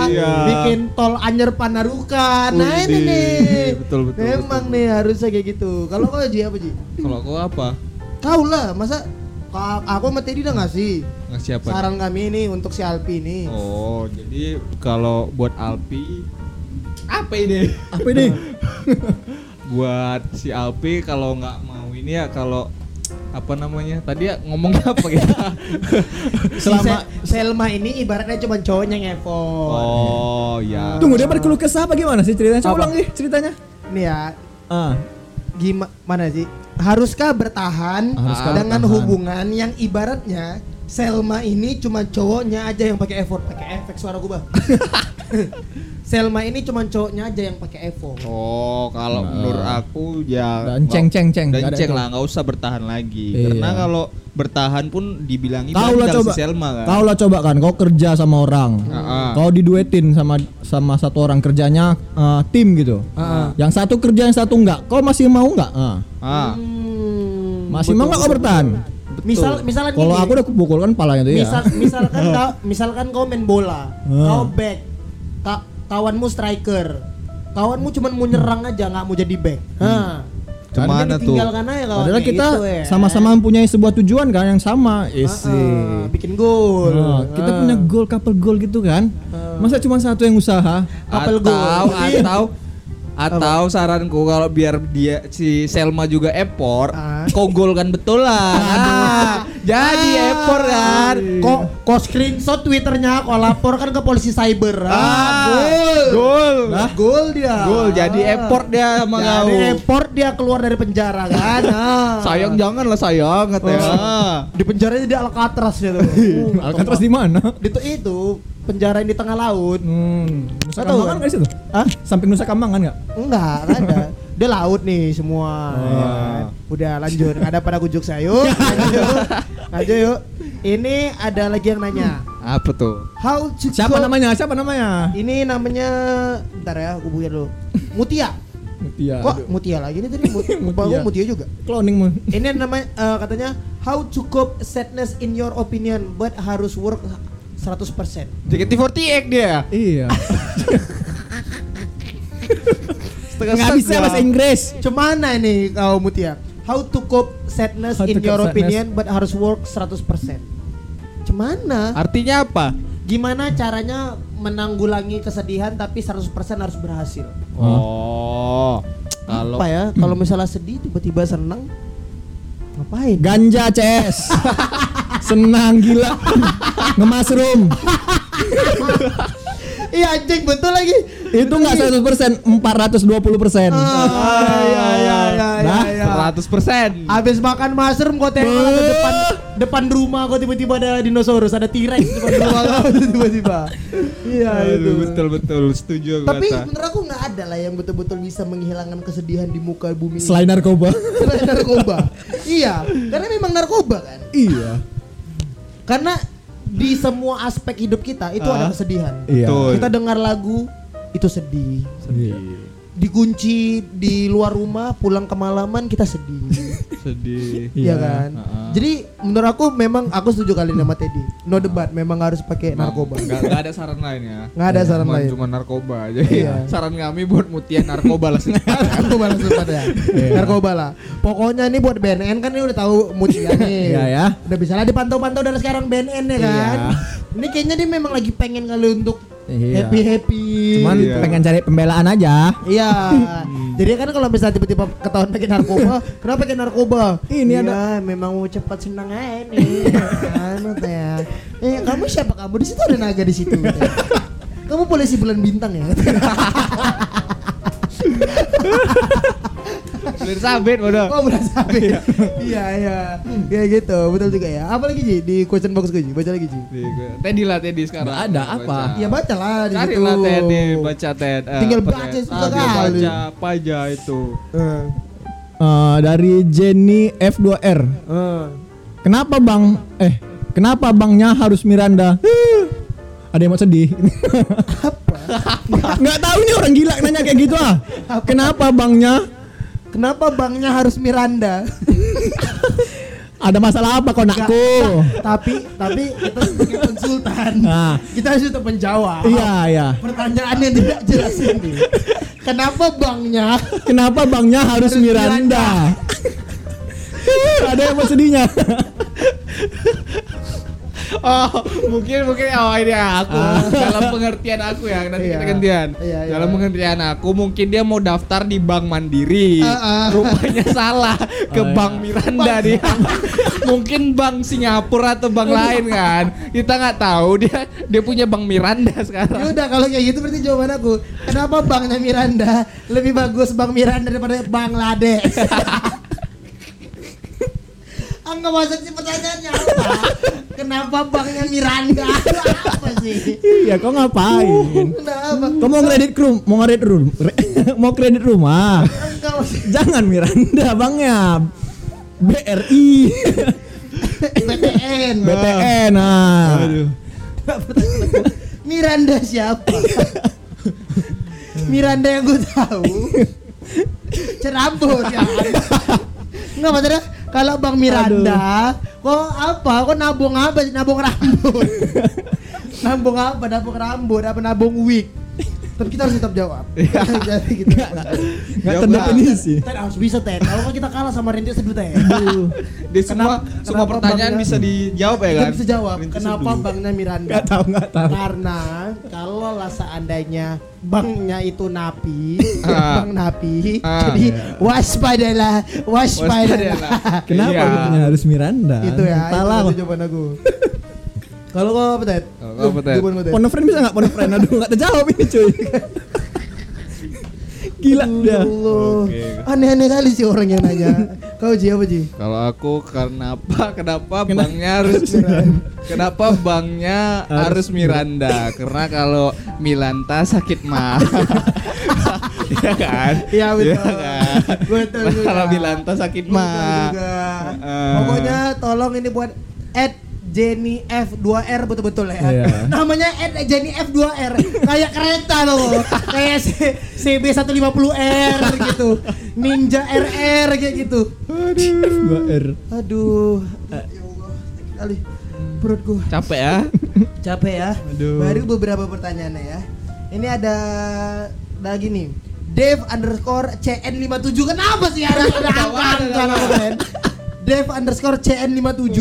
Iya. bikin tol Anyer Panarukan. Nah ini nih. Betul, betul, Memang nih harusnya kayak gitu. Kalau kau Ji apa Ji? Kalau kau apa? Kau lah, masa aku sama Teddy udah ngasih Ngasih apa? saran kami ini untuk si Alpi ini. Oh, jadi kalau buat Alpi apa ini? Apa ini? buat si Alpi kalau nggak mau ini ya kalau apa namanya? Tadi ya ngomong apa kita? Si Selama Se- Selma ini ibaratnya cuma cowoknya yang effort. oh, ya. Tunggu dia berkeluh kesah apa gimana sih ceritanya? Coba ulang nih ceritanya. Nih ya, Ah, gimana sih? Haruskah bertahan Haruskah dengan bertahan? hubungan yang ibaratnya Selma ini cuma cowoknya aja yang pakai effort, pakai efek suara gua. Selma ini cuma cowoknya aja yang pakai effort. Oh, kalau Nah. menurut aku ya Dan ceng, ceng, ceng. Dan Nggak ceng lah, nggak usah bertahan lagi. Iya. Karena kalau bertahan pun dibilangi Kau lah coba. si Selma kan. Kau lah coba kan, kau kerja sama orang. Ah. Kau diduetin sama sama satu orang kerjanya eh, tim gitu. Ah. Yang satu kerja, yang satu enggak. Kau masih mau enggak? Ah. Ah. Hmm, Masih betul, mau enggak kau bertahan? betul. Misal misalkan Kalau aku udah kupukul kan palanya tuh ya. misal misalkan kau misalkan kau main bola, kau back, ka- kawanmu striker, kawanmu cuma mau nyerang aja nggak mau jadi back. Nah, Ke mana tuh? Tinggalkan aja kawan Padahal kita gitu ya. sama-sama mempunyai sebuah tujuan kan yang sama. Ah, Isi. ah, bikin gol. Nah, kita Ah. punya goal couple goal gitu kan. Masa cuma satu yang usaha? Couple atau goal. Iya. Atau atau saranku kalau biar dia si Selma juga effort, Ah. kau gol kan betul lah. Ah, jadi Ah. effort kan. Kok kok screenshot twitternya kok laporkan ke polisi cyber. Ah, gol. Gol. Nah, gol dia. Gol jadi Ah. effort dia sama kau. Jadi effort dia keluar dari penjara kan. Ah. Sayang jangan lah sayang katanya. Di penjaranya di Alcatraz dia tuh. Uh, Alcatraz di mana? Di itu penjara yang di tengah laut. Hmm, Nusa tahu Kambangan kan? nggak di situ? Hah? Samping Nusa Kambangan nggak? Enggak, enggak ada. Dia laut nih semua. Oh. ya kan? Udah lanjut. Ada pada kujuk saya. Yuk, lanjut yuk. Lanjut yuk. Ini ada lagi yang nanya. Apa tuh? How to Siapa namanya? Siapa namanya? Ini namanya bentar ya, aku buka dulu. Mutia. Mutia. Kok Mutia lagi nih tadi? Lupa Mutia. Mutia juga. Cloning mu. Ini namanya eh, katanya how to cope sadness in your opinion but harus work 100%. JKT48 dia. Iya. Setengah Nggak bisa bahasa Inggris. Cemana ini kau Mutia? How to cope sadness How to in cope your sadness. opinion but harus work 100%. Cemana? Artinya apa? Gimana caranya menanggulangi kesedihan tapi 100% harus berhasil? Oh. Kalau Apa ya? Kalau misalnya sedih tiba-tiba senang ngapain? Ganja CS. Senang gila. Ngemasrum. Iya anjing betul lagi. Itu enggak 100%, 420%. Ah, iya iya iya Nah, iya. 100%. Habis makan mushroom kau tengok ada depan depan rumah kau tiba-tiba ada dinosaurus, ada T-Rex depan rumah tiba-tiba. Iya itu. Betul betul setuju aku Tapi menurut aku nggak ada lah yang betul-betul bisa menghilangkan kesedihan di muka bumi ini. Selain narkoba. Selain narkoba. iya, karena memang narkoba kan. iya. Karena di semua aspek hidup kita itu ada Ah. kesedihan. Iya. Betul. Kita dengar lagu itu sedih. Iya. Dikunci di luar rumah, pulang kemalaman kita sedih. Sedih. Iya Iya. kan? Ha-ha. Jadi menurut aku memang aku setuju kali sama Teddy. No debat, memang harus pakai narkoba. Enggak enggak ada saran lain ya. Nggak ada saran Cuma- lain. Cuma narkoba aja. Iya. Saran kami buat mutian narkoba lah secepatnya. narkoba langsung pada ya. Narkoba lah. Pokoknya ini buat BNN kan ini udah tahu mutia nih. Iya ya. Udah bisa lah dipantau-pantau dari sekarang BNN ya kan. Iya. Ini kayaknya dia memang lagi pengen kali untuk Iya. happy happy. Cuman Iya. pengen cari pembelaan aja. Iya. Jadi kan kalau misalnya tiba-tiba ketahuan pakai narkoba, kenapa pakai narkoba? Ini Iya, ada- memang mau cepat senang aja nih. Anu teh ya. Eh, kamu siapa kamu? Di situ ada naga di situ. teh. Kamu polisi bulan bintang ya? Beli sabit bodoh. Oh, bulan sabit. Iya, iya. Ya gitu, betul juga ya. Apa lagi Ji di question box gue Ji? Baca lagi Ji. Teddy lah Teddy sekarang. Nggak ada, apa? Ya baca lah di situ. lah Teddy, baca Ted. Eh, Tinggal baca susah Ah, kali. Baca apa aja itu. Eh, Eh, dari Jenny F2R. eh. Kenapa bang? Eh, kenapa bangnya harus Miranda? Ada yang mau sedih? Apa? Nggak tahu nih orang gila nanya kayak gitu ah. Kenapa bangnya? Kenapa banknya harus Miranda? Ada masalah apa kau nakku? Nggak, tapi tapi kita sebagai konsultan Nah. kita harus untuk menjawab Iya iya. pertanyaan yang tidak jelas ini kenapa banknya Kenapa bangnya harus Harus Miranda? Ada yang sedihnya? Oh, mungkin mungkin oh ini aku dalam pengertian aku ya nanti Iya. kita gantian. Iya, iya. Dalam pengertian aku mungkin dia mau daftar di Bank Mandiri. Ah, ah. Rupanya salah ke Oh, iya. Bank Miranda dia. mungkin Bank Singapura atau bank lain kan. Kita nggak tahu dia dia punya Bank Miranda ya sekarang. udah kalau kayak gitu berarti jawaban aku kenapa banknya Miranda lebih bagus bank Miranda daripada Bangladesh Enggak maksud sih pertanyaannya apa? Kenapa banknya Miranda? apa sih? Iya, kau ngapain? Kenapa? Kau mau kredit room, mau kredit room, mau kredit rumah. Enggak Jangan Miranda bangnya. BRI, BTN. BTN, nah. Miranda siapa? Miranda yang gue tahu cerambut ya Enggak maksudnya kalau Bang Miranda kok apa? Kok nabung apa? Nabung rambut. nabung apa? Nabung rambut apa nabung wig? Tapi kita harus tetap jawab. Jadi kita Nggak Jawab terdefinisi. Ted harus bisa Ted. Kalau nggak kita kalah sama Randy Seduh Ted. Di semua Kenapa- semua kenapa pertanyaan bisa dijawab ya Kita kan? bisa jawab. Rintis Kenapa Seduh. banknya Miranda? Nggak tahu, nggak tahu. Karena kalau lah seandainya banknya itu napi, Ah. bank napi, Ah. jadi waspadalah, waspadalah. Waspadalah. Kenapa Iya. rupanya harus Miranda? itu ya, Entahlah. itu jawaban aku. Kalau kau apa Ted? Kalau. Phone a friend bisa nggak phone a friend? Aduh nggak terjawab ini cuy. Gila Ya. Oke. Aneh-aneh kali sih orang yang nanya. Kau Ji apa Ji? Kalau aku kenapa kenapa banknya harus kenapa banknya harus Miranda? Karena kalau Milanta sakit mah. Iya kan? Iya betul. Iya kan? Betul. Kalau Milanta sakit mah. Pokoknya tolong ini buat at Jenny F2R betul-betul ya. Iya. Namanya at Jenny F2R. Kayak kereta loh. Kayak C- CB150R gitu. Ninja RR kayak gitu. Dua R. Aduh. Ya Allah, sakit kali. Perut gua Capek ya? capek ya. Aduh. Baru beberapa pertanyaan ya. Ini ada ada gini. Dev underscore CN57 Kenapa sih ada ada angka angka keren? Dev underscore CN57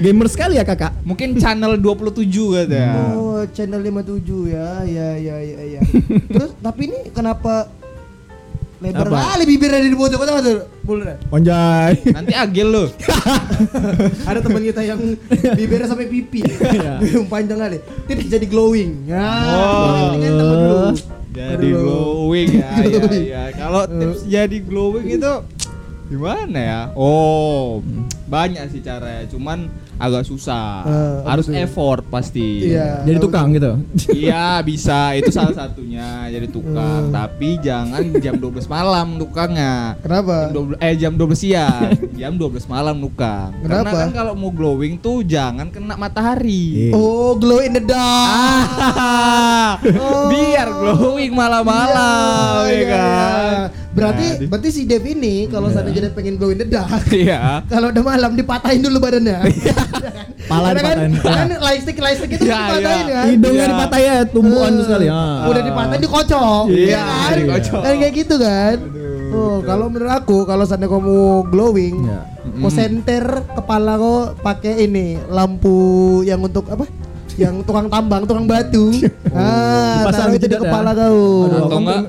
Gamer sekali ya kakak. Mungkin channel 27 katanya. Oh channel 57 ya Ya ya ya ya Terus tapi ini kenapa Lebar Apa? kali bibirnya di foto Kau tahu tuh Bulra Onjay. Nanti agil lo. Ada teman kita yang bibirnya sampai pipi Iya. Panjang kali Tips jadi glowing Ya Oh. ini kan temen dulu Jadi glowing ya, ya, ya. Kalau tips jadi glowing itu gimana ya? Oh, banyak sih caranya, cuman agak susah. Eh, Harus betul. effort pasti. Iya. Jadi tukang gitu. Iya bisa itu salah satunya jadi tukang Hmm. tapi jangan jam 12 malam tukangnya Kenapa? jam 12, eh jam 12 siang jam 12 malam tukang karena Kenapa? kan kalau mau glowing tuh jangan kena matahari Iya. Oh, glow in the dark. Oh. biar glowing malam-malam Iya, ya kan iya. Berarti Nah, berarti si Dev ini kalau seandainya dia pengen glow in the dark, iya kalau udah malam dipatahin dulu badannya. Pala Karena kan, dipatahin. kan lightstick lightstick itu Iya, dipatahin iya. kan. Hidungnya Iya. dipatahin ya, tumbuhan Eh, tuh sekali. Ah. Udah dipatahin dikocok. Iya, ya kan? dikocok. Kan kayak gitu kan. Oh, kalau menurut aku kalau seandainya kamu glowing, Iya. kau senter kepala kau pakai ini lampu yang untuk apa? Yang tukang tambang, tukang batu. ah, Dipasang taruh itu di ya. kepala kau. Aduh. atau enggak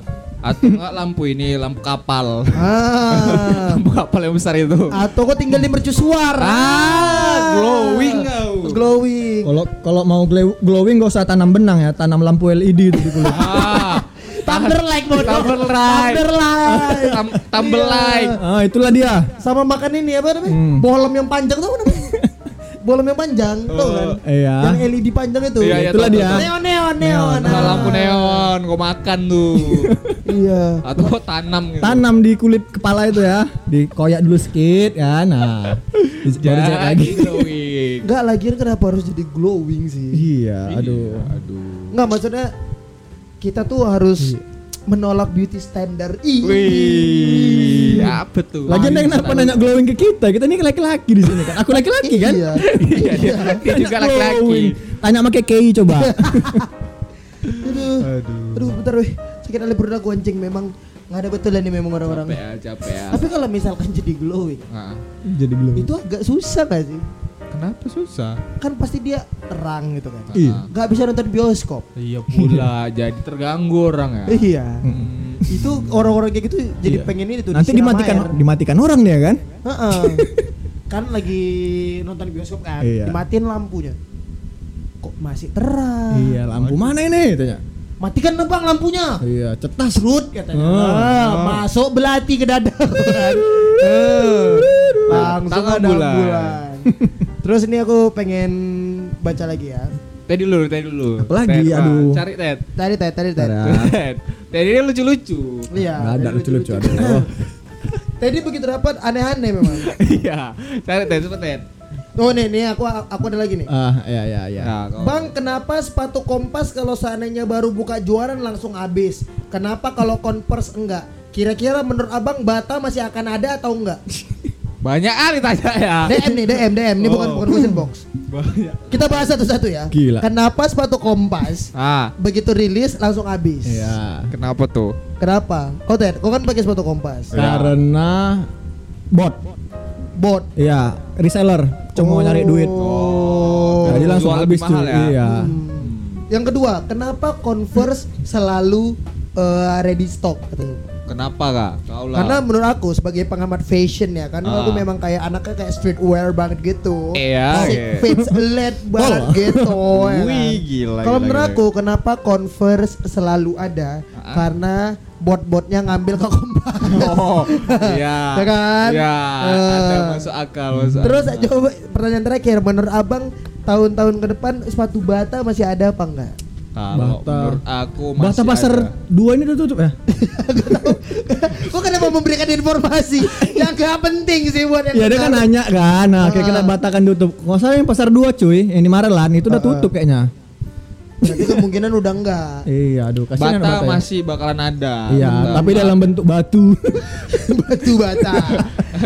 atau enggak lampu ini lampu kapal Ah. lampu kapal yang besar itu Atau kau tinggal di mercusuar. ah glowing kau Glowing. Kalau kalau mau glow- glowing gak usah tanam benang ya, tanam lampu LED itu di kulit. ah Thunder light bodoh. Thunder light. Thunder light. Tam- tumble light ah, itulah dia. Sama makan ini apa namanya? Hmm. Bolom yang panjang tuh namanya? Bolom yang panjang tuh kan. Iya. Yang LED panjang itu. Iya, iya, Itulah dia. Neon neon neon. Nah, ah. lampu neon, kau makan tuh. Iya. Atau tanam gitu. Tanam di kulit kepala itu ya, dikoyak dulu sedikit ya. Nah, di- baru jelek lagi. glowing. Enggak lagi kenapa harus jadi glowing sih? Iya, aduh. Aduh. Enggak maksudnya kita tuh harus menolak beauty standard. Ih. Wih, apa tuh? Lagian dia kenapa nanya glowing ke kita? Kita ini laki-laki di sini kan. Aku laki-laki kan? Iya. Iya, dia, dia juga laki-laki. Tanya pakai KI coba. Aduh. Aduh, bentar weh. Sakit kali perut aku anjing memang nggak ada betul nih memang orang-orang. Capek ya, capek ya. Tapi kalau misalkan jadi glowing, Nah, Jadi glowing. itu agak susah gak sih? Kenapa susah? Kan pasti dia terang gitu kan. Iya. Gak bisa nonton bioskop. Iya pula, jadi terganggu orang ya. Iya. Hmm. Itu orang-orang kayak gitu jadi Iya. pengen ini tuh Nanti dimatikan air. dimatikan orang dia kan? Heeh. kan lagi nonton bioskop kan, Iya. dimatiin lampunya. Kok masih terang? Iya, lampu mana ini tanya. Matikan dong bang lampunya. Iya, cetas Serut katanya. Oh. Ah, masuk belati ke dada. Eh, Langsung Tangan ada bulan. bulan. Terus ini aku pengen baca lagi ya. Tadi dulu, tadi dulu. Apa lagi? Ted. Aduh. Cari Ted. Tadi tadi tadi. Ted. Tadi dia lucu-lucu. Iya. Nggak ada lucu-lucu aduh. Tadi begitu dapat aneh-aneh memang. Iya. Cari Ted, cepet Ted. Oh nih, nih aku aku ada lagi nih. Ah, ya ya ya. Nah, kau- Bang, kenapa sepatu Kompas kalau seandainya baru buka jualan langsung habis? Kenapa kalau Converse enggak? Kira-kira menurut Abang Bata masih akan ada atau enggak? Banyak kali tanya ya. DM nih, DM, DM. Ini bukan Oh. bukan question box. Banyak. Kita bahas satu-satu ya. Gila. Kenapa sepatu Kompas Ah, begitu rilis langsung habis? Iya. kenapa tuh? Kenapa? Kau Ted, kau kan pakai sepatu Kompas. Karena bot. Bot. Iya, reseller cuma mau nyari duit. Oh. Jadi langsung Jual habis lebih tuh. ya? Iya. Hmm. Yang kedua, kenapa Converse selalu eh, ready stock katanya? Kenapa kak? Kau lah. Karena menurut aku sebagai pengamat fashion ya kan Ah. aku memang kayak anaknya kayak streetwear banget gitu. Iya, Six iya. fits led banget Oh. gitu. ya kan. Wih, gila, Kalau gila, menurut gila. aku kenapa Converse selalu ada? Ah. Karena bot-botnya ngambil ke kompas. Oh, iya. Ya kan? Iya, ada masuk akal, masuk Terus akal. coba pertanyaan terakhir menurut Abang tahun-tahun ke depan sepatu bata masih ada apa enggak? Kalau Bata. menurut aku masih Bata pasar ada. dua ini udah tutup ya? Kok kenapa memberikan informasi yang gak penting sih buat yang Iya dia kan nanya kan, nah kayak Ah. kena Bata kan tutup. Nggak salah yang pasar dua cuy, yang di Marelan itu udah Ah, ah. tutup kayaknya. Berarti kemungkinan udah enggak. Iya, aduh kasihan Bata, ya. masih bakalan ada. Iya, Bata. tapi dalam bentuk batu. batu bata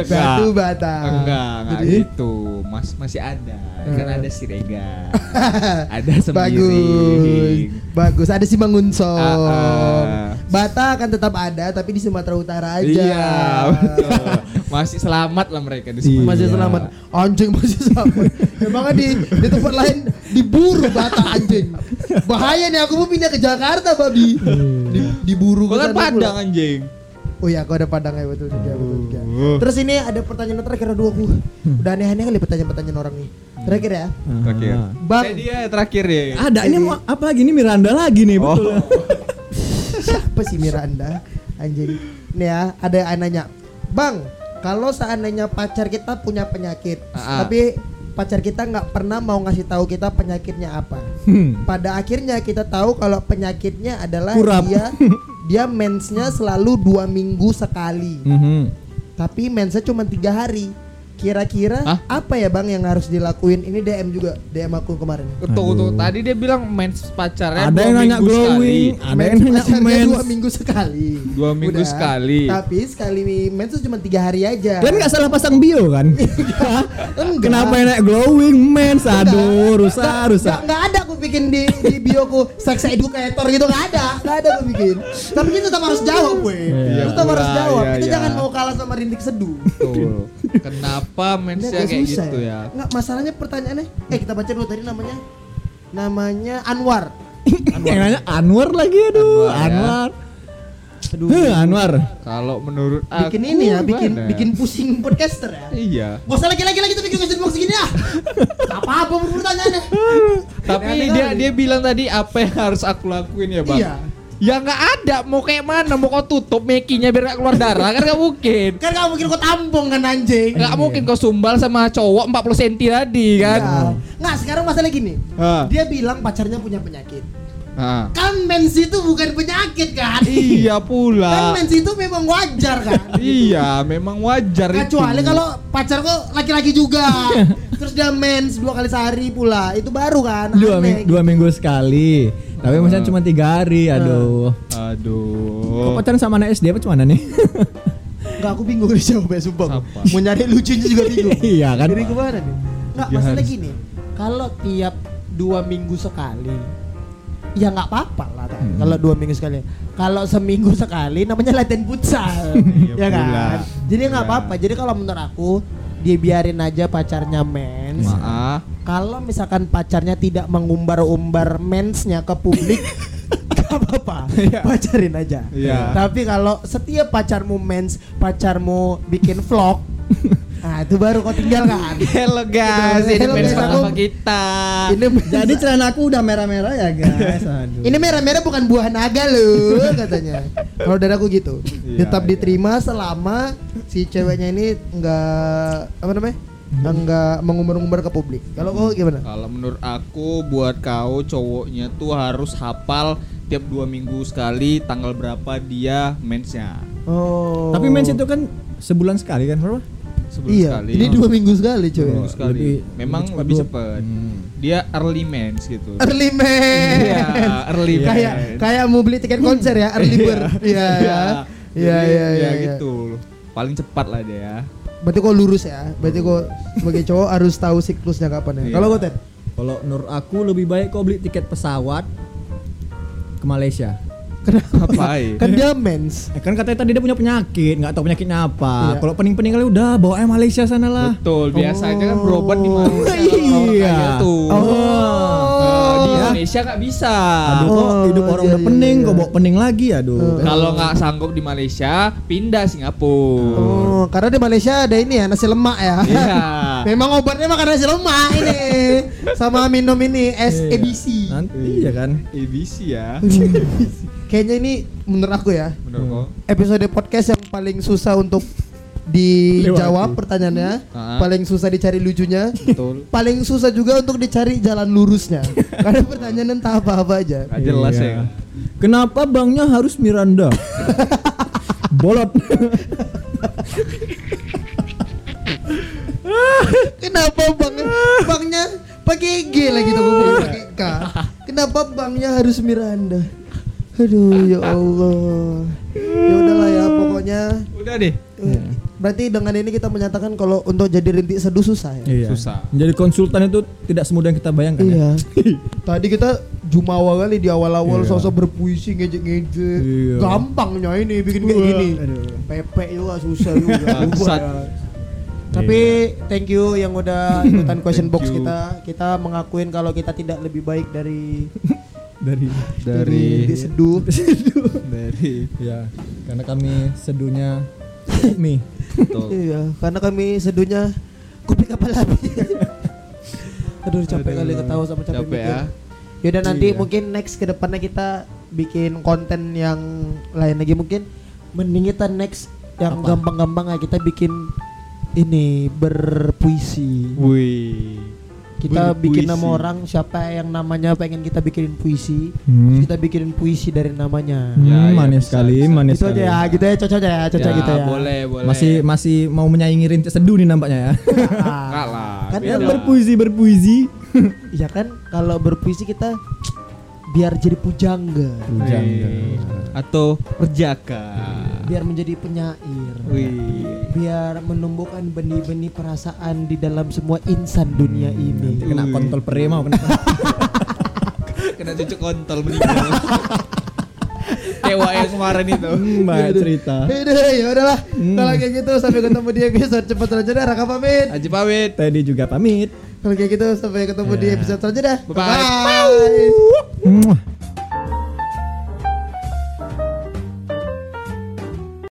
batu bata Enggak, enggak Jadi, gitu. Mas masih ada. Kan Eh. ada Sirega. ada bagus sembiring. bagus ada si Mangunso Ah, ah. bata akan tetap ada tapi di Sumatera Utara aja Iya, betul. Masih selamat lah mereka di sini. masih Iya. selamat anjing masih selamat emang di di tempat lain diburu bata anjing bahaya nih aku mau pindah ke Jakarta babi di, diburu kan ke Padang anjing. Oh iya, aku ada padang ya betul juga, betul juga. Terus ini ada pertanyaan terakhir aduh aku. Udah aneh-aneh kali pertanyaan-pertanyaan orang nih. Terakhir ya. Terakhir. Ah. Bang, Eh, dia terakhir ya. Ada ini mau apa lagi ini Miranda lagi nih betul. Oh. Siapa sih Miranda? Anjing. Nih ya, ada yang nanya. Bang, kalau seandainya pacar kita punya penyakit, Ah, ah. tapi pacar kita nggak pernah mau ngasih tahu kita penyakitnya apa. Hmm. Pada akhirnya kita tahu kalau penyakitnya adalah Kurap. dia dia mensnya selalu dua minggu sekali, Mhm. tapi mensnya cuma tiga hari. Kira-kira Hah? apa ya bang yang harus dilakuin? Ini DM juga, DM aku kemarin. Tuh, tuh, tadi dia bilang mens pacarnya Ada dua yang nanya minggu glowing, sekali. ada yang nanya pacarnya mens. dua minggu sekali. Dua minggu sekali. Tapi sekali mens itu cuma tiga hari aja. Kan nggak salah pasang bio kan? Enggak. Kenapa yang naik glowing mens? Aduh, rusak, rusak. nggak- nggak ada aku bikin di di bioku sex educator gitu nggak ada nggak ada aku bikin tapi kita tetap harus jawab gue Iya. kita harus Iya, jawab iya, kita iya. jangan mau kalah sama rintik seduh Tuh. Kenapa mensnya kayak susah gitu ya? nggak masalahnya pertanyaannya eh kita baca dulu tadi namanya namanya Anwar yang nanya Anwar lagi aduh, Anwar, ya. Anwar. aduh Huh, Anwar. Kalau menurut bikin aku ini ya bikin gimana? bikin pusing podcaster ya Iya. Gak usah lagi-lagi lagi tuh bikin question box gini ya Apa-apa pertanyaannya Tapi dia kali. dia bilang tadi apa yang harus aku lakuin ya, Bang? Iya Ya nggak ada, mau kayak mana? Mau kau tutup mekinya biar gak keluar darah kan gak mungkin. Kan gak mungkin kau tampung kan anjing Gak mungkin kau sumbal sama cowok 40 cm tadi kan. Iya. Nggak sekarang masalah gini Ah. Dia bilang pacarnya punya penyakit Ah. Kan mens itu bukan penyakit kan Iya Kan pula. mens itu memang wajar kan Iya, memang wajar Kecuali itu. kalau pacar kok laki-laki juga Terus dia mens dua kali sehari pula Itu baru kan Dua, aneh ming- dua minggu sekali. Tapi maksudnya cuma tiga hari. Aduh. Kok Aduh. pacaran sama anak SD apa cuma nih? Enggak aku bingung nih jawabnya sumpah? Mau nyari lucunya juga bingung Iya kan? Jadi ke mana nih? Enggak masalah gini Kalau tiap dua minggu sekali Ya nggak apa-apa lah kan. Hmm. Kalau dua minggu sekali Kalau seminggu sekali namanya latihan futsal Iya Ya kan pula. Jadi nggak Iya. apa-apa Jadi kalau menurut aku Dia biarin aja pacarnya mens Maaf. Kalau misalkan pacarnya tidak mengumbar-umbar mensnya ke publik Gak apa-apa Pacarin aja Iya. Tapi kalau setiap pacarmu mens Pacarmu bikin vlog Nah itu baru kau tinggalkan Hello guys, ini Hello, guys, aku- kita. Ini Jadi celana aku udah merah-merah ya guys. Aduh. ini merah-merah bukan buah naga loh katanya. Kalau dari aku gitu. Iya, Tetap iya. diterima selama si ceweknya ini enggak apa namanya? Enggak mengumbar-umbar ke publik. Kalau kau gimana? Kalau menurut aku buat kau cowoknya tuh harus hafal tiap dua minggu sekali tanggal berapa dia mensnya. Oh. Tapi mens itu kan sebulan sekali kan, berapa? Sebulan Iya, sekali. ini dua minggu sekali Dua coy. minggu sekali. Lebih- Memang lebih lebih cepat. Hmm. Dia early mens gitu. Early man. Iya, early kayak mens. kayak mau beli tiket konser ya, early bird. Iya. Iya, Jadi, iya, iya. ya iya. gitu. Paling cepat lah dia. ya. Berarti kok lurus ya. Berarti kok sebagai cowok harus tahu siklusnya kapan ya. Iya. Kalau kau Ted? Kalau menurut aku lebih baik kau beli tiket pesawat ke Malaysia. Ngapain? Kan dia mens. Eh, kan katanya tadi dia punya penyakit, nggak tahu penyakitnya apa. Iya. Kalau pening-pening kali udah bawa aja Malaysia sana lah. Betul, biasanya kan Oh. berobat di mana? Iya. tuh. Oh. Eh, di Ya. Indonesia nggak bisa. Aduh kok Oh, hidup orang iya, udah iya, pening, iya. kok bawa pening lagi aduh. Oh. Kalau nggak sanggup di Malaysia, pindah Singapura. Oh, karena di Malaysia ada ini ya nasi lemak ya. Iya. Memang obatnya makan nasi lemak ini. Sama minum ini es Iya. ABC. Nanti iya kan. ABC ya. Kayaknya ini menurut aku ya episode podcast yang paling susah untuk dijawab pertanyaannya, Ah. paling susah dicari lucunya, Betul. paling susah juga untuk dicari jalan lurusnya. Karena pertanyaan entah apa-apa aja. Gak jelas Iya. ya. Kenapa banknya harus Miranda? Bolot. Kenapa bang banknya pakai G lagi tuh pakai K. Kenapa banknya harus Miranda? Aduh ya Allah. Ya udahlah ya pokoknya. Udah deh. eh, Berarti dengan ini kita menyatakan kalau untuk jadi rintik seduh susah ya. Iya. Susah. Menjadi konsultan itu tidak semudah yang kita bayangkan ya. Iya. Tadi kita jumawa kali di awal-awal Iya. sosok berpuisi ngejek-ngejek. Iya. Gampangnya ini bikin kayak gini. aduh. Pepe juga susah juga. Ya. Tapi thank you yang udah ikutan question box you. kita. Kita mengakuin kalau kita tidak lebih baik dari Dari Dari di seduh. dari ya, karena kami seduhnya mie. betul. iya, karena kami seduhnya kopi kapal api. Aduh capek Aduh, kali ketawa sama capek, capek mikir. ya. Yaudah nanti Iya. mungkin next ke depannya kita bikin konten yang lain lagi mungkin mending kita next yang gampang-gampang aja kita bikin ini berpuisi. Wih. Kita bikin nama orang siapa yang namanya pengen kita bikinin puisi. Hmm. Kita bikinin puisi dari namanya. Hmm, Ya, ya, manis bisa, sekali, bisa. manis Itu aja sekali. ya, gitu ya, cocok aja ya, cocok Ya, gitu ya. boleh, boleh. Masih masih mau menyaingi rintik seduh nih nampaknya ya. Enggak lah. Kan beda. Yang berpuisi berpuisi. Iya kan, kalau berpuisi kita biar jadi pujangga, Wih. Atau perjaka. biar menjadi penyair, Wih. biar menumbuhkan benih-benih perasaan di dalam semua insan dunia ini. Nanti kena kontol pere mau kena. Kena cucuk kontol meninggal. Kewa yang kemarin itu. Hmm, Banyak cerita. Udah, ya udahlah. Hmm. Kalau kayak gitu sampai ketemu di episode cepat selanjutnya. Raka pamit. Aji pamit. Tadi juga pamit. Kalau kayak gitu sampai ketemu yeah. di iya. episode selanjutnya Bye. Bye. Bye. Bye.